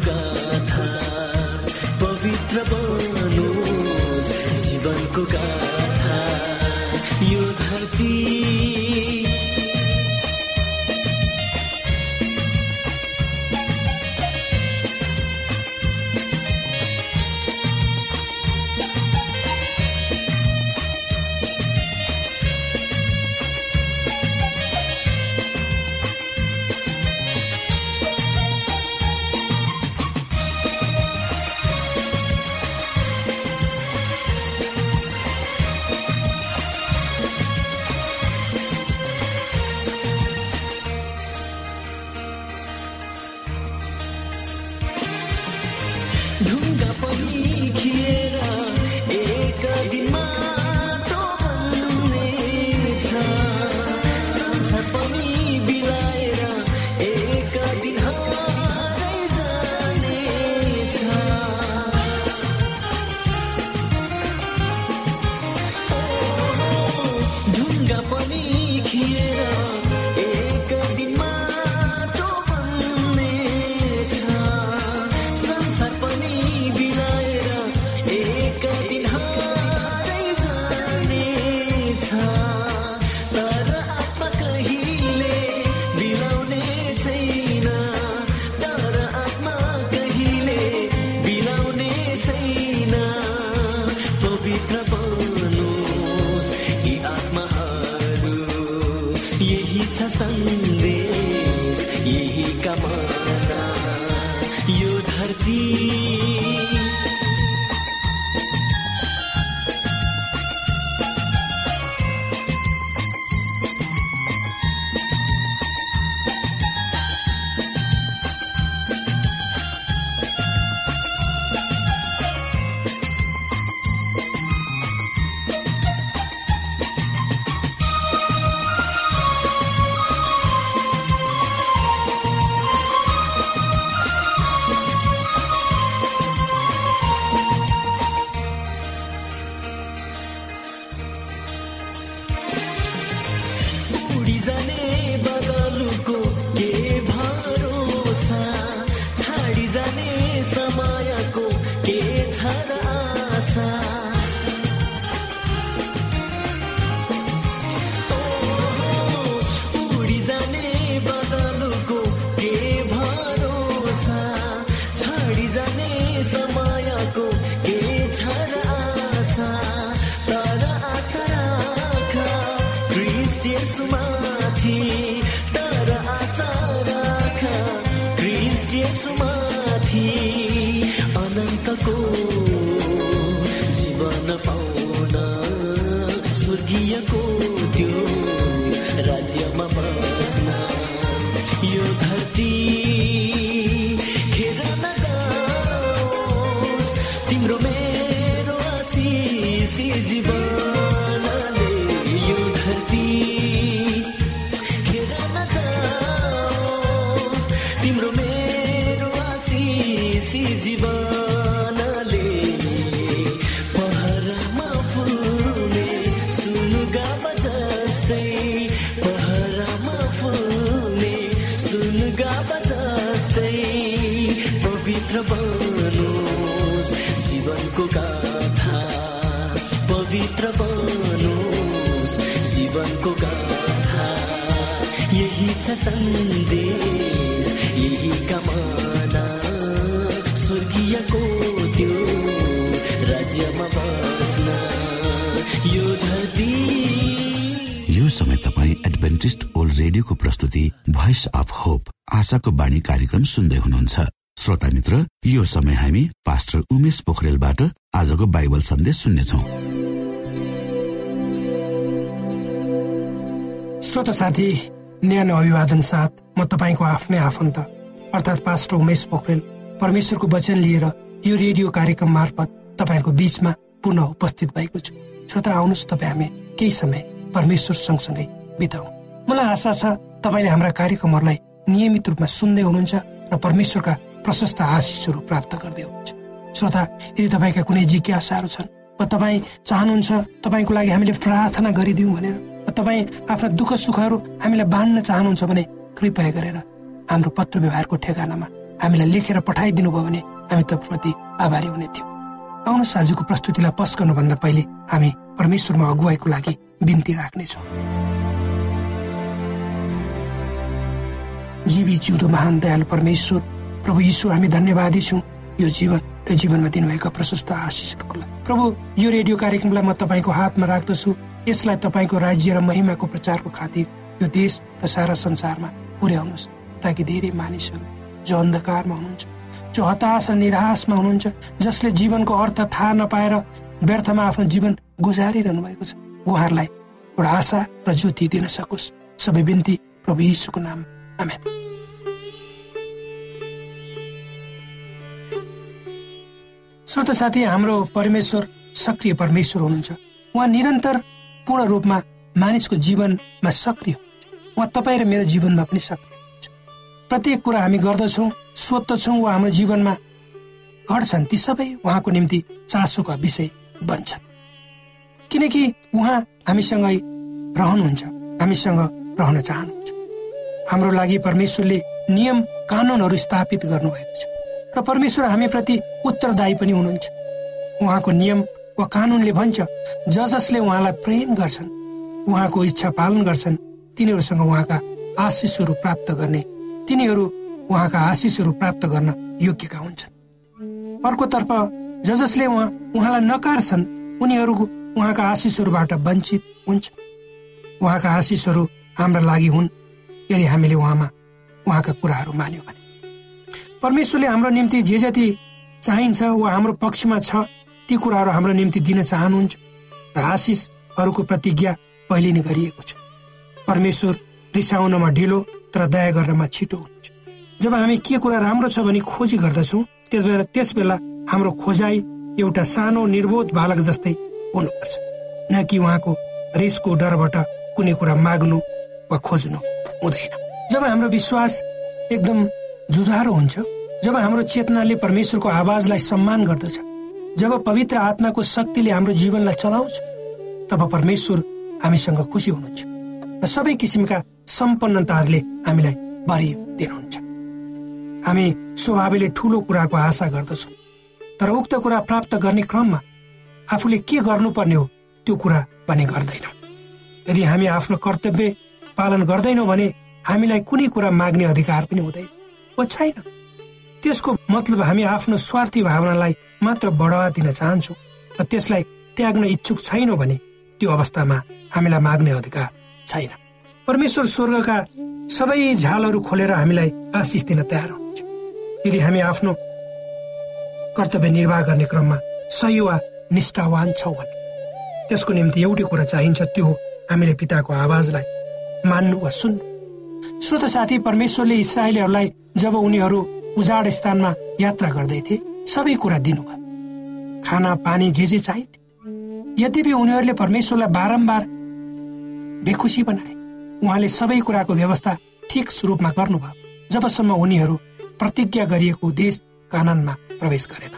पनि बिना स्वर्गीयको पवित्र बनोस् जीवनको गाथा यही छ सन्देश यही कमाना। स्वर्गीयको त्यो राज्यमा बस्न यो धरती। यो समय तपाईँ एडभेन्टिस्ट ओल्ड रेडियोको प्रस्तुति भोइस अफ होप आशाको बाणी कार्यक्रम सुन्दै हुनुहुन्छ। श्रोता मित्र यो समय हामी पास्टर उमेश पोखरेलबाट आजको बाइबल सन्देश सुन्नेछौ। श्रोत साथी न्यानो अभिवादन साथ म तपाईँको आफ्नै आफन्त अर्थात् पास्टर उमेश पोखरेल। परमेश्वरको वचन लिएर यो रेडियो कार्यक्रम मार्फत तपाईँहरूको बीचमा पुनः उपस्थित भएको छु। श्रोता आउनुहोस् तपाईँ हामी केही समय परमेश्वर सँगसँगै बिताउ। मलाई आशा छ तपाईँले हाम्रा कार्यक्रमहरूलाई नियमित रूपमा सुन्दै हुनुहुन्छ र परमेश्वरका प्रशस्त आशिषहरू प्राप्त गर्दै हुन्छ श्रोता यदि तपाईँका कुनै जिज्ञासाहरू छन् वा तपाईँ चाहनुहुन्छ तपाईँको लागि हामीले प्रार्थना गरिदिउँ भनेर तपाईँ आफ्ना दुःख सुखहरू हामीलाई बाँड्न चाहनुहुन्छ भने कृपया गरेर हाम्रो पत्र व्यवहारको ठेगानामा हामीलाई लेखेर पठाइदिनु भयो भने हामी तपाईँप्रति आभारी हुने थियौँ। आउनुहोस् आजको प्रस्तुतिलाई गर्नुभन्दा पहिले हामी परमेश्वरमा अगुवाईको लागि बिन्ती राख्नेछौँ। जीवी जिउँदो महान दयालु परमेश्वर प्रभु यीशु हामी धन्यवादी छौँ। यो जीवन र जीवनमा दिनुभएका प्रशस्त आशिषहरूको लागि। प्रभु यो रेडियो कार्यक्रमलाई म तपाईँको हातमा राख्दछु। यसलाई तपाईँको राज्य र महिमाको प्रचारको खातिर यो देश र सारा संसारमा पुर्याउनुहोस् ताकि धेरै मानिसहरू जो अन्धकारमा हुनुहुन्छ जो हताश र निराशमा हुनुहुन्छ जसले जीवनको अर्थ थाहा नपाएर व्यर्थमा आफ्नो जीवन गुजारिरहनु भएको छ उहाँहरूलाई एउटा आशा र ज्योति दिन सकोस्। सबै बिन्ती प्रभु यीशुको नाम आमेन। श्रोत हाम्रो परमेश्वर सक्रिय परमेश्वर हुनुहुन्छ। उहाँ निरन्तर पूर्ण रूपमा मानिसको जीवनमा सक्रिय उहाँ तपाईँ र मेरो जीवनमा पनि सक्रिय प्रत्येक कुरा हामी गर्दछौँ सोध्दछौँ वा हाम्रो जीवनमा घट्छन्। ती सबै उहाँको निम्ति चासोका विषय बन्छन्। किनकि उहाँ हामीसँगै रहनुहुन्छ हामीसँग रहन चाहनुहुन्छ। हाम्रो लागि परमेश्वरले नियम कानुनहरू स्थापित गर्नुभएको छ। र परमेश्वर हामीप्रति उत्तरदायी पनि हुनुहुन्छ। उहाँको नियम वा कानुनले भन्छ ज जसले उहाँलाई प्रेम गर्छन् उहाँको इच्छा पालन गर्छन् तिनीहरूसँग उहाँका आशिषहरू प्राप्त गर्ने तिनीहरू उहाँका आशिषहरू प्राप्त गर्न योग्यका हुन्छन्। अर्कोतर्फ ज जसले उहाँ उहाँलाई नकार्छन् उनीहरू उहाँका आशिषहरूबाट वञ्चित हुन्छ। उहाँका आशिषहरू हाम्रा लागि हुन् यदि हामीले उहाँमा उहाँका कुराहरू मान्यौँ भने। परमेश्वरले हाम्रो निम्ति जे जति चाहिन्छ वा हाम्रो पक्षमा छ ती कुराहरू हाम्रो निम्ति दिन चाहनुहुन्छ र आशिषहरूको प्रतिज्ञा पहिले नै गरिएको छ। परमेश्वर रिसाउनमा ढिलो तर दया गर्नमा छिटो हुन्छ जब हामी के कुरा राम्रो छ भने खोजी गर्दछौँ त्यस बेला त्यस बेला हाम्रो खोजाइ एउटा सानो निर्बोध बालक जस्तै हुनुपर्छ। न कि उहाँको रेसको डरबाट कुनै कुरा माग्नु वा खोज्नु हुँदैन। जब हाम्रो विश्वास एकदम जुझारो हुन्छ जब हाम्रो चेतनाले परमेश्वरको आवाजलाई सम्मान गर्दछ जब पवित्र आत्माको शक्तिले हाम्रो जीवनलाई चलाउँछ तब परमेश्वर हामीसँग खुसी हुनुहुन्छ र सबै किसिमका सम्पन्नताहरूले हामीलाई भरिदिनुहुन्छ हामी स्वभावले ठुलो कुराको आशा गर्दछौँ तर उक्त कुरा प्राप्त गर्ने क्रममा आफूले के गर्नुपर्ने हो त्यो कुरा भने गर्दैनौँ। यदि हामी आफ्नो कर्तव्य पालन गर्दैनौँ भने हामीलाई कुनै कुरा माग्ने अधिकार पनि हुँदैन वा छैन। त्यसको मतलब हामी आफ्नो स्वार्थी भावनालाई मात्र बढावा दिन चाहन्छौँ र त्यसलाई त्याग्न इच्छुक छैनौँ भने त्यो अवस्थामा हामीलाई माग्ने अधिकार छैन। परमेश्वर स्वर्गका सबै झालहरू खोलेर हामीलाई आशिष दिन तयार हुनुहुन्छ। यदि हामी आफ्नो कर्तव्य निर्वाह गर्ने क्रममा सही वा निष्ठावान छौँ भने त्यसको निम्ति एउटै कुरा चाहिन्छ त्यो हो हामीले पिताको आवाजलाई मान्नु वा सुन्नु। श्रोत साथी परमेश्वरले इसरायलीहरूलाई जब उनीहरू उजाड स्थानमा यात्रा गर्दै थिए। सबै कुरा दिनुभयो खाना पानी जे जे चाहिन्थे यद्यपि उनीहरूले परमेश्वरलाई बारम्बार बेखुसी बनाए उहाँले सबै कुराको व्यवस्था ठिक रूपमा गर्नुभयो जबसम्म उनीहरू प्रतिज्ञा गरिएको देश काननमा प्रवेश गरेन।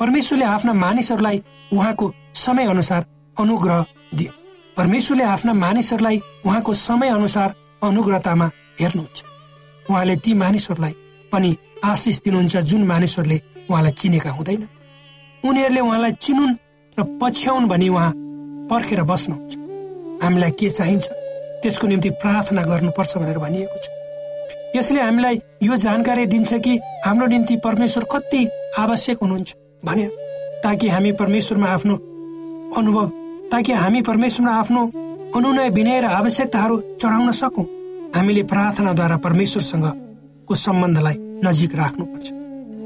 परमेश्वरले आफ्ना मानिसहरूलाई उहाँको समय अनुसार अनुग्रह दियो। परमेश्वरले आफ्ना मानिसहरूलाई उहाँको समय अनुसार अनुग्रहतामा हेर्नुहुन्छ। उहाँले ती मानिसहरूलाई पनि आशिष दिनुहुन्छ जुन मानिसहरूले उहाँलाई चिनेका हुँदैन। उनीहरूले उहाँलाई चिनुन् र पछ्याउन् भनी उहाँ पर्खेर बस्नुहुन्छ। हामीलाई के चाहिन्छ? त्यसको निम्ति प्रार्थना गर्नुपर्छ भनेर भनिएको छ। यसले हामीलाई यो जानकारी दिन्छ कि हाम्रो निम्ति परमेश्वर कति आवश्यक हुनुहुन्छ भनेर ताकि हामी परमेश्वरमा आफ्नो अनुभव ताकि हामी परमेश्वरमा आफ्नो अनुनय विनय र आवश्यकताहरू चढाउन सकौँ। हामीले प्रार्थनाद्वारा परमेश्वरसँग को सम्बन्धलाई नजिक राख्नुपर्छ।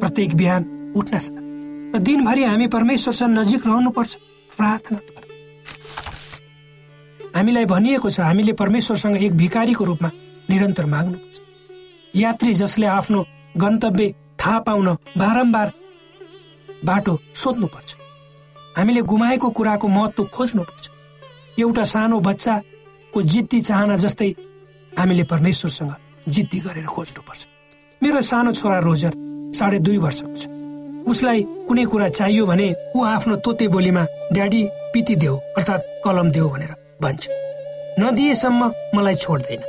प्रत्येक बिहान उठ्न र दिनभरि हामी परमेश्वरसँग नजिक रहनुपर्छ। प्रार्थनाद्वारा हामीलाई भनिएको छ हामीले परमेश्वरसँग एक भिकारीको रूपमा निरन्तर माग्नुपर्छ। यात्री जसले आफ्नो गन्तव्य थाहा पाउन बारम्बार बाटो सोध्नुपर्छ। हामीले गुमाएको कुराको महत्व खोज्नुपर्छ। एउटा सानो बच्चाको जिद्दी चाहना जस्तै हामीले परमेश्वरसँग जिद्दी गरेर खोज्नुपर्छ। मेरो सानो छोरा रोजर साढे दुई वर्षको छ। उसलाई कुनै कुरा चाहियो भने ऊ आफ्नो तोते बोलीमा ड्याडी पिती देऊ अर्थात् कलम देऊ भनेर भन्छ। नदिएसम्म मलाई छोड्दैन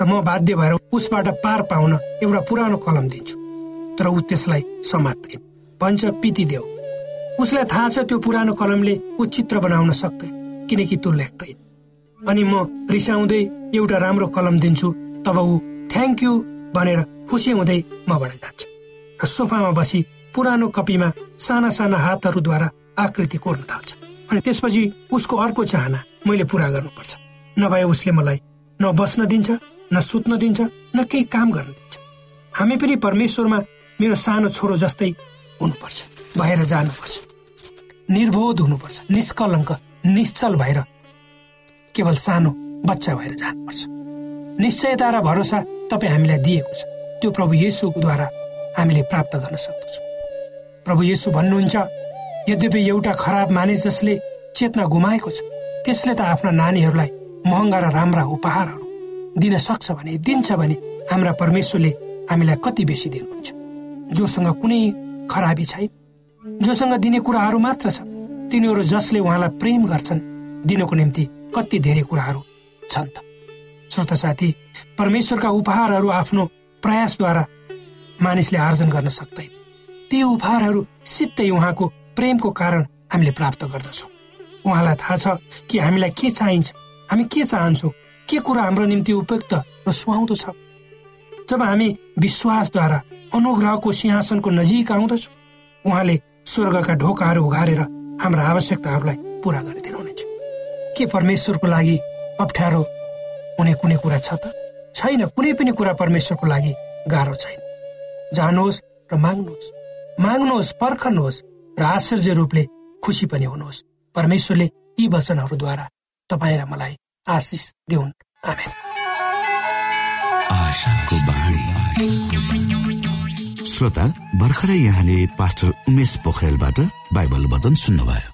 र म बाध्य भएर उसबाट पार पाउन एउटा पुरानो कलम दिन्छु। तर ऊ त्यसलाई समात्दैन। भन्छ पिति देऊ। उसलाई थाहा छ त्यो पुरानो कलमले ऊ चित्र बनाउन सक्दैन किनकि त्यो लेख्दैन। अनि म रिसाउँदै एउटा राम्रो कलम दिन्छु तब ऊ थ्याङ्क यू भनेर खुसी हुँदै मबाट जान्छ र सोफामा बसी पुरानो कपीमा साना साना हातहरूद्वारा आकृति कोर्न थाल्छ अनि त्यसपछि उसको अर्को चाहना मैले पुरा गर्नुपर्छ। नभए उसले मलाई न बस्न दिन्छ न सुत्न दिन्छ न केही काम गर्न दिन्छ। हामी पनि परमेश्वरमा मेरो सानो छोरो जस्तै हुनुपर्छ भएर जानुपर्छ। निर्बोध हुनुपर्छ निष्कलङ्क निश्चल भएर केवल सानो बच्चा भएर जानुपर्छ। निश्चयता र भरोसा तपाईँ हामीलाई दिएको छ। त्यो प्रभु येसुद्वारा हामीले प्राप्त गर्न सक्दछौँ। प्रभु येसु भन्नुहुन्छ यद्यपि एउटा खराब मानिस जसले चेतना गुमाएको छ त्यसले त आफ्ना नानीहरूलाई महँगा र राम्रा उपहारहरू दिन सक्छ भने दिन्छ भने हाम्रा परमेश्वरले हामीलाई कति बेसी दिनुहुन्छ। जोसँग कुनै खराबी छैन जोसँग दिने कुराहरू मात्र छ तिनीहरू जसले उहाँलाई प्रेम गर्छन् दिनको निम्ति कति धेरै कुराहरू छन् त। श्रोत साथी परमेश्वरका उपहारहरू आफ्नो प्रयासद्वारा मानिसले आर्जन गर्न सक्दैन ती उपहारहरू सिधै उहाँको प्रेमको कारण हामीले प्राप्त गर्दछौँ। उहाँलाई थाहा छ कि हामीलाई के चाहिन्छ हामी के चाहन्छौँ के कुरा हाम्रो निम्ति उपयुक्त र सुहाउँदो छ। जब हामी विश्वासद्वारा अनुग्रहको सिंहासनको नजिक आउँदछौँ उहाँले स्वर्गका ढोकाहरू उघारेर हाम्रा आवश्यकताहरूलाई पुरा गरिदिनुहुनेछ। के परमेश्वरको लागि अप्ठ्यारो हुने कुनै कुरा छ त? छैन। कुनै पनि कुरा परमेश्वरको लागि गाह्रो छैन। जानुहोस् र माग्नुहोस्। माग्नुहोस् पर्खनुहोस् र आश्चर्य रूपले खुसी पनि हुनुहोस्। परमेश्वरले यी वचनहरूद्वारा तपाईँ र मलाई आशिष दिउन्। श्रोता भर्खरै यहाँले पास्टर उमेश पोखरेलबाट बाइबल वचन सुन्नुभयो।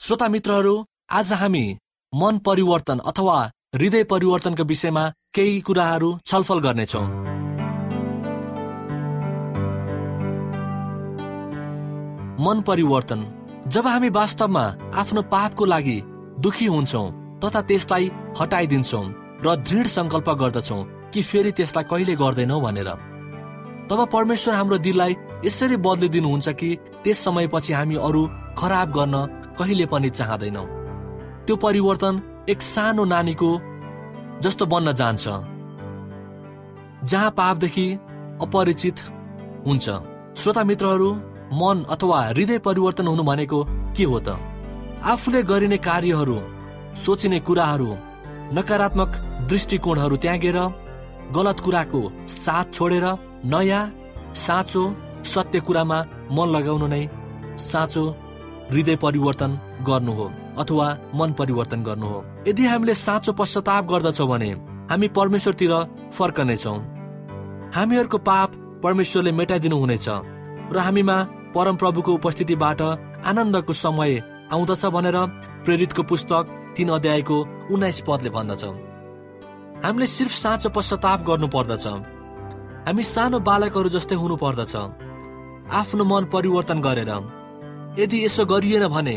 श्रोता मित्रहरू आज हामी मन परिवर्तन अथवा हृदय परिवर्तनको विषयमा केही कुराहरू छलफल गर्नेछौ। मन परिवर्तन। जब हामी वास्तवमा आफ्नो पापको लागि दुखी हुन्छौँ तथा त्यसलाई हटाइदिन्छौँ र दृढ सङ्कल्प गर्दछौ कि फेरि त्यसलाई कहिले गर्दैनौ भनेर। तब परमेश्वर हाम्रो दिललाई यसरी बदलिदिनुहुन्छ कि त्यस समयपछि हामी अरू खराब गर्न कहिले पनि चाहँदैनौ। त्यो परिवर्तन एक सानो नानीको जस्तो बन्न जान्छ। जहाँ पापदेखि अपरिचित हुन्छ। श्रोता मित्रहरू मन अथवा हृदय परिवर्तन हुनु भनेको के हो त? आफूले गरिने कार्यहरू सोचिने कुराहरू नकारात्मक दृष्टिकोणहरू त्यागेर गलत कुराको साथ छोडेर नयाँ साँचो सत्य कुरामा मन लगाउनु नै साँचो हृदय परिवर्तन गर्नु हो अथवा मन परिवर्तन गर्नु हो। यदि हामीले साँचो पश्चाताप गर्दछौँ भने हामी परमेश्वरतिर फर्कनेछौँ हामीहरूको पाप परमेश्वरले मेटाइदिनु हुनेछ र हामीमा परमप्रभुको उपस्थितिबाट आनन्दको समय आउँदछ भनेर प्रेरितको पुस्तक तीन अध्यायको उन्नाइस पदले भन्दछ। हामीले सिर्फ साँचो पश्चाताप गर्नु पर्दछ हामी सानो बालकहरू जस्तै हुनु पर्दछ आफ्नो मन परिवर्तन गरेर यदि यसो गरिएन भने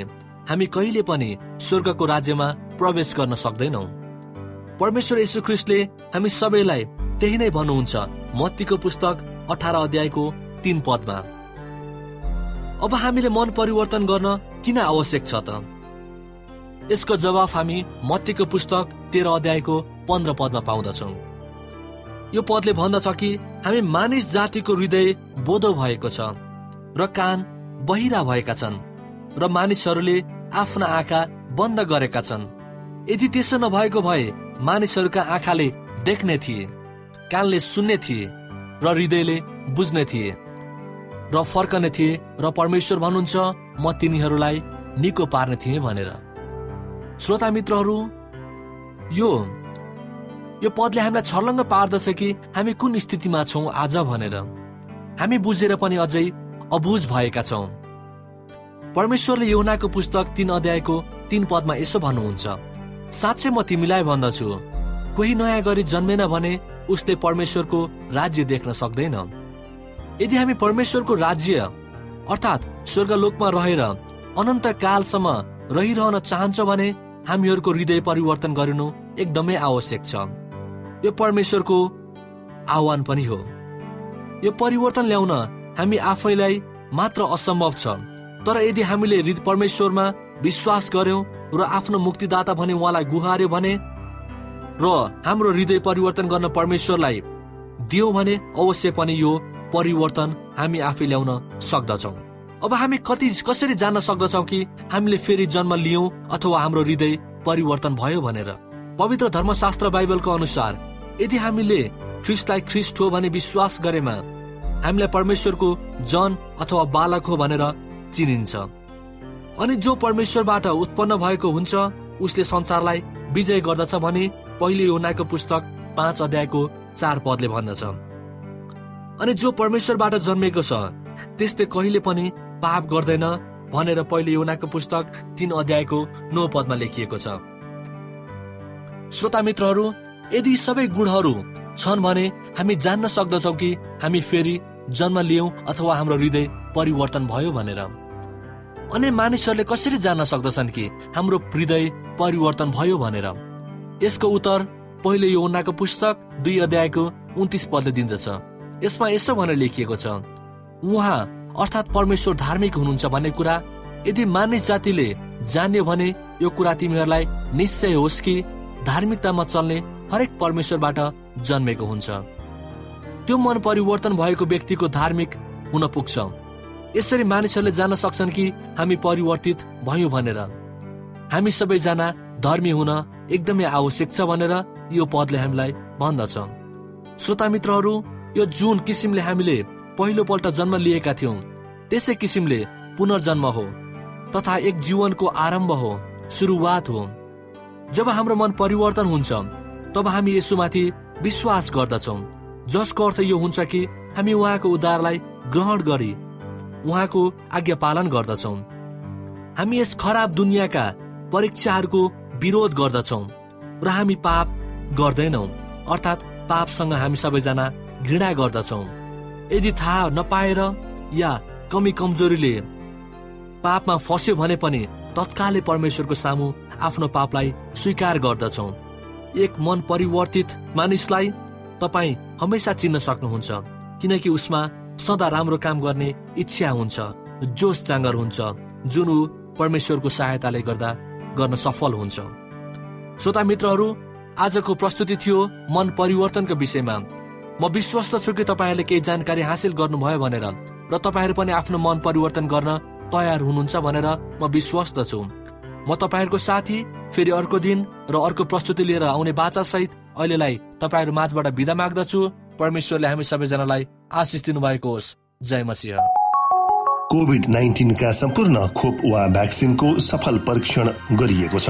हामी कहिले पनि स्वर्गको राज्यमा प्रवेश गर्न सक्दैनौ। परमेश्वर यशु ख्रिस्टले हामी सबैलाई त्यही नै भन्नुहुन्छ मत्तीको पुस्तक अठार अध्यायको तीन पदमा। अब हामीले मन परिवर्तन गर्न किन आवश्यक छ त? यसको जवाफ हामी मत्तीको पुस्तक तेह्र अध्यायको पन्ध्र पदमा पाउँदछौ। यो पदले भन्दछ कि हामी मानिस जातिको हृदय बोधो भएको छ र कान बहिरा भएका छन् र मानिसहरूले आफ्ना आँखा बन्द गरेका छन्। यदि त्यसो नभएको भए मानिसहरूका आँखाले देख्ने थिए कानले सुन्ने थिए र हृदयले बुझ्ने थिए र फर्कने थिए र परमेश्वर भन्नुहुन्छ म तिनीहरूलाई निको पार्ने थिएँ भनेर। श्रोता मित्रहरू यो यो पदले हामीलाई छर्लङ्ग पार्दछ कि हामी कुन स्थितिमा छौँ आज भनेर। हामी बुझेर पनि अझै अबुझ भएका छौँ। परमेश्वरले योनाको पुस्तक तीन अध्यायको तीन पदमा यसो भन्नुहुन्छ साँच्चै म तिमीलाई भन्दछु कोही नयाँ गरी जन्मेन भने उसले परमेश्वरको राज्य देख्न सक्दैन। यदि हामी परमेश्वरको राज्य अर्थात् स्वर्गलोकमा रहेर अनन्त कालसम्म रहिरहन चाहन्छौँ भने हामीहरूको हृदय परिवर्तन गरिनु एकदमै आवश्यक छ। यो परमेश्वरको आह्वान पनि हो। यो परिवर्तन ल्याउन हामी आफैलाई मात्र असम्भव छ। तर यदि हामीले परमेश्वरमा विश्वास गर्यौं र आफ्नो मुक्तिदाता भने उहाँलाई गुहार्यो भने र हाम्रो हृदय परिवर्तन गर्न परमेश्वरलाई दियो भने अवश्य पनि यो परिवर्तन हामी आफै ल्याउन सक्दछौ। अब हामी कति कसरी जान्न सक्दछौ कि हामीले फेरि जन्म लियौं अथवा हाम्रो हृदय परिवर्तन भयो भनेर? पवित्र धर्मशास्त्र बाइबलको अनुसार यदि हामीले ख्रिस्टलाई ख्रिस्ट हो भने विश्वास गरेमा हामीलाई परमेश्वरको जन अथवा बालक हो भनेर चिनिन्छ। अनि जो परमेश्वरबाट उत्पन्न भएको हुन्छ उसले संसारलाई विजय गर्दछ भने पहिले योनाको पुस्तक पाँच अध्यायको चार पदले भन्दछ। अनि जो परमेश्वरबाट जन्मेको छ त्यस्तै कहिले पनि पाप गर्दैन भनेर पहिले योनाको पुस्तक तीन अध्यायको नौ पदमा लेखिएको छ। श्रोता मित्रहरू यदि सबै गुणहरू छन् भने हामी जान्न सक्दछौ कि हामी फेरि जन्म लियौं अथवा हाम्रो हृदय परिवर्तन भयो भनेर। अनि मानिसहरूले कसरी जान्न सक्दछन् कि हाम्रो हृदय परिवर्तन भयो भनेर? यसको उत्तर पहिले यो उन्नाको पुस्तक दुई अध्यायको उन्तिस पदले दिँदछ। यसमा यसो भनेर लेखिएको छ उहाँ अर्थात् परमेश्वर धार्मिक हुनुहुन्छ भन्ने कुरा यदि मानिस जातिले जान्यो भने यो कुरा तिमीहरूलाई निश्चय होस् कि धार्मिकतामा चल्ने हरेक परमेश्वरबाट जन्मेको हुन्छ। त्यो मन परिवर्तन भएको व्यक्तिको धार्मिक हुन पुग्छ। यसरी मानिसहरूले जान्न सक्छन् कि हामी परिवर्तित भयौँ भनेर। हामी सबैजना धर्मी हुन एकदमै आवश्यक छ भनेर यो पदले हामीलाई भन्दछ। श्रोता मित्रहरू यो जुन किसिमले हामीले पहिलोपल्ट जन्म लिएका थियौँ त्यसै किसिमले पुनर्जन्म हो तथा एक जीवनको आरम्भ हो सुरुवात हो। जब हाम्रो मन परिवर्तन हुन्छ तब हामी यसुमाथि विश्वास गर्दछौँ। जसको अर्थ यो हुन्छ कि हामी उहाँको उद्धारलाई ग्रहण गरी उहाँको आज्ञा पालन गर्दछौ। हामी यस खराब दुनियाँका परीक्षाहरूको विरोध गर्दछौ र हामी पाप गर्दैनौ अर्थात् पापसँग हामी सबैजना घृणा गर्दछौ। यदि थाहा नपाएर या कमी कमजोरीले पापमा फस्यो भने पनि तत्कालै परमेश्वरको सामु आफ्नो पापलाई स्वीकार गर्दछौ। एक मन परिवर्तित मानिसलाई तपाईँ हमेसा चिन्न सक्नुहुन्छ किनकि उसमा सदा राम्रो काम गर्ने इच्छा हुन्छ जोस जाँगर हुन्छ जुन ऊ परमेश्वरको सहायताले गर्दा गर्न सफल हुन्छ। श्रोता मित्रहरू आजको प्रस्तुति थियो मन परिवर्तनको विषयमा। म विश्वस्त छु कि तपाईँहरूले केही जानकारी हासिल गर्नुभयो भनेर र तपाईँहरू पनि आफ्नो मन परिवर्तन गर्न तयार हुनुहुन्छ भनेर म विश्वस्त छु। म तपाईँहरूको साथी फेरि अर्को दिन र अर्को प्रस्तुति लिएर आउने बाचा सहित अहिलेलाई तपाईँहरू माझबाट विदा माग्दछु। परमेश्वरले हामी सबैजनालाई आशिष दिनुभएको होस्। जय मसिंह। कोभिड नाइन्टिनका सम्पूर्ण खोप वा भ्याक्सिनको सफल परीक्षण गरिएको छ।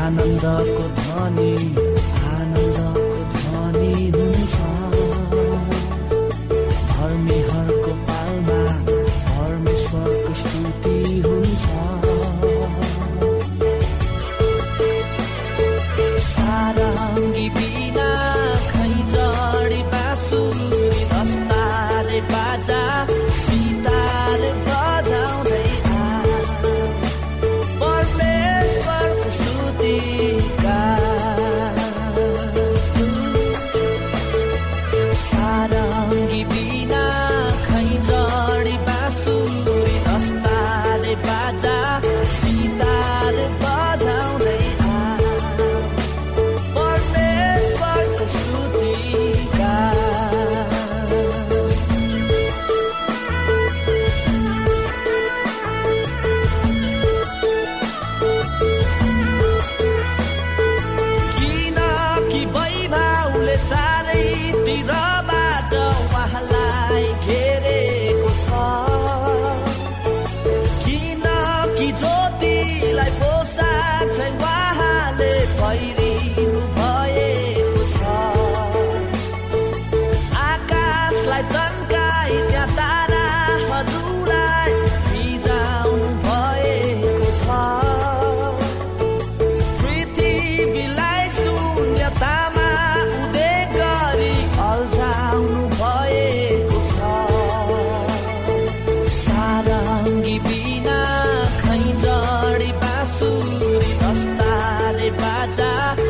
आनन्दको ध्वनि आनन्दको ध्वनि हुन्छ ta-ta